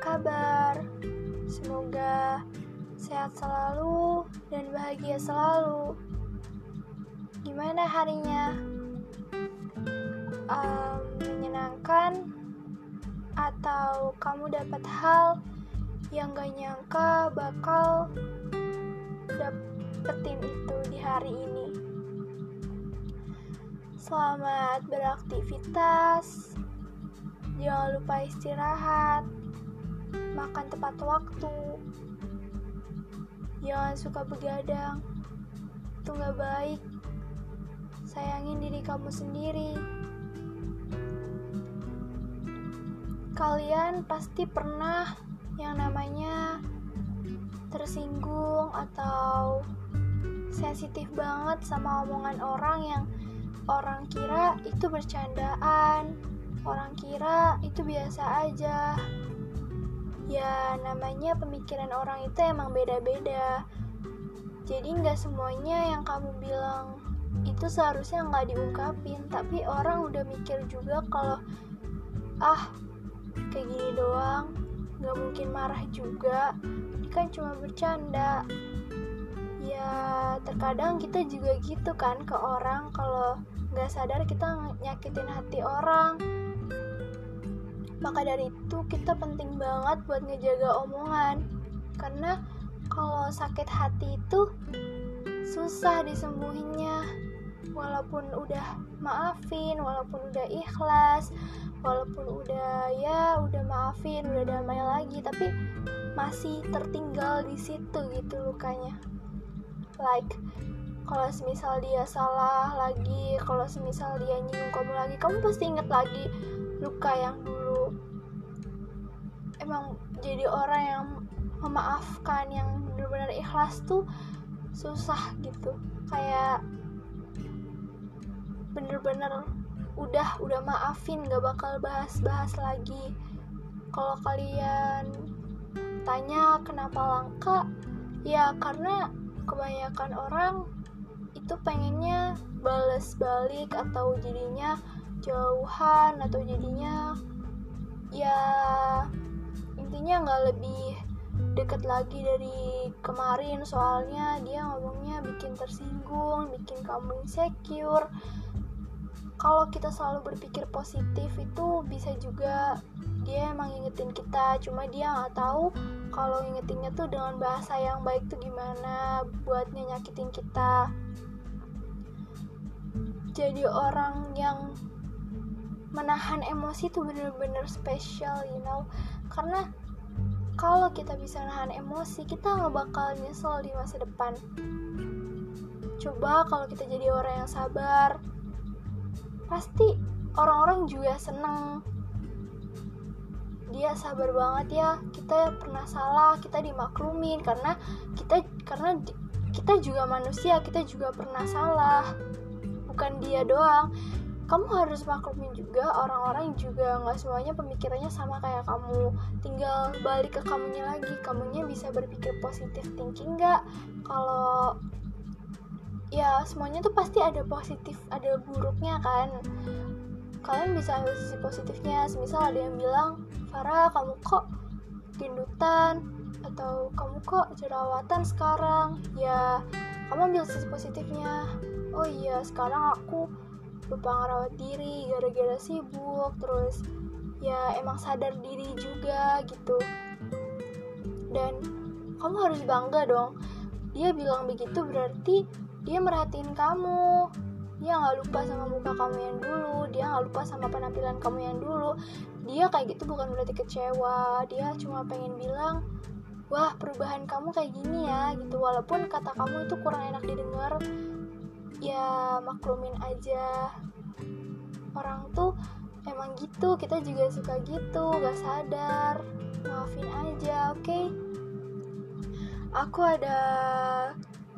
kabar? Semoga sehat selalu dan bahagia selalu. Gimana harinya? Um, menyenangkan atau kamu dapat hal yang gak nyangka bakal dapetin itu di hari ini. Selamat beraktivitas. Jangan lupa istirahat. Makan tepat waktu. Jangan suka begadang. Itu gak baik. Sayangin diri kamu sendiri. Kalian pasti pernah yang namanya tersinggung atau sensitif banget sama omongan orang yang orang kira itu bercandaan, orang kira itu biasa aja. Ya, namanya pemikiran orang itu emang beda-beda. Jadi nggak semuanya yang kamu bilang itu seharusnya nggak diungkapin, tapi orang udah mikir juga kalau ah kayak gini doang nggak mungkin marah juga. Ini kan cuma bercanda. Ya terkadang kita juga gitu kan ke orang kalau nggak sadar kita nyakitin hati orang maka dari itu kita penting banget buat ngejaga omongan. Karena kalau sakit hati itu susah disembuhinnya walaupun udah maafin walaupun udah ikhlas walaupun udah ya udah maafin udah damai lagi tapi masih tertinggal di situ gitu lukanya. Like kalau semisal dia salah lagi kalau semisal dia nyinggung kamu lagi kamu pasti inget lagi luka yang dulu emang jadi orang yang memaafkan yang benar-benar ikhlas tuh susah gitu. Kayak bener-bener udah udah maafin gak bakal bahas-bahas lagi. Kalau kalian tanya kenapa langka ya karena kebanyakan orang itu pengennya bales balik atau jadinya jauhan atau jadinya ya intinya nggak lebih deket lagi dari kemarin. Soalnya dia ngomongnya bikin tersinggung bikin kamu insecure. Kalau kita selalu berpikir positif itu bisa juga dia emang ingetin kita. Cuma dia nggak tahu kalau ingetinnya tuh dengan bahasa yang baik tuh gimana buat nyakitin kita. Jadi orang yang menahan emosi tuh bener-bener spesial you know. Karena kalau kita bisa nahan emosi kita nggak bakal nyesel di masa depan. Coba kalau kita jadi orang yang sabar pasti orang-orang juga seneng. Dia sabar banget ya kita pernah salah kita dimaklumin karena kita karena kita juga manusia kita juga pernah salah. Bukan dia doang kamu harus maklumin juga orang-orang juga nggak semuanya pemikirannya sama kayak kamu. Tinggal balik ke kamunya lagi. Kamunya bisa berpikir positif thinking nggak? Kalau ya semuanya tuh pasti ada positif ada buruknya kan? Kalian bisa ambil sisi positifnya. Semisal ada yang bilang Farah kamu kok gendutan? Atau kamu kok jerawatan sekarang? Ya kamu ambil sisi positifnya. Oh iya sekarang aku lupa ngerawat diri gara-gara sibuk terus ya emang sadar diri juga gitu. Dan kamu harus bangga dong dia bilang begitu berarti dia merhatiin kamu. Dia nggak lupa sama muka kamu yang dulu dia nggak lupa sama penampilan kamu yang dulu. Dia kayak gitu bukan berarti kecewa dia cuma pengen bilang wah perubahan kamu kayak gini ya gitu. Walaupun kata kamu itu kurang enak didengar ya maklumin aja. Orang tuh emang gitu kita juga suka gitu gak sadar. Maafin aja oke? Okay? aku ada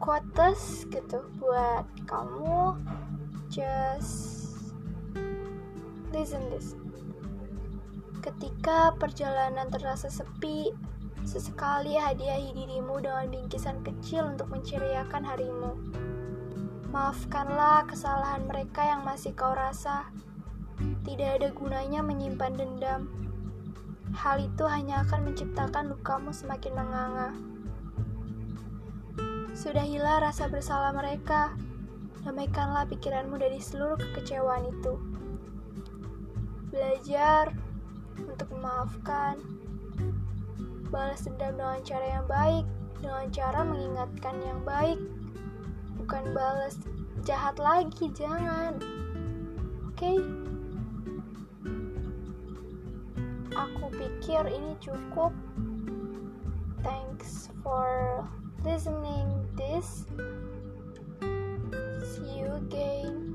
quotes gitu buat kamu. Just listen this. Ketika perjalanan terasa sepi sesekali hadiahi dirimu dengan bingkisan kecil untuk menceriakan harimu maafkanlah kesalahan mereka yang masih kau rasa tidak ada gunanya menyimpan dendam hal itu hanya akan menciptakan lukamu semakin menganga Sudahilah rasa bersalah mereka. Damaikanlah pikiranmu dari seluruh kekecewaan itu. Belajar untuk memaafkan. Balas dendam dengan cara yang baik, dengan cara mengingatkan yang baik. Bukan balas jahat lagi, jangan. Oke? Okay? Aku pikir ini cukup. Thanks for listening this. See you again.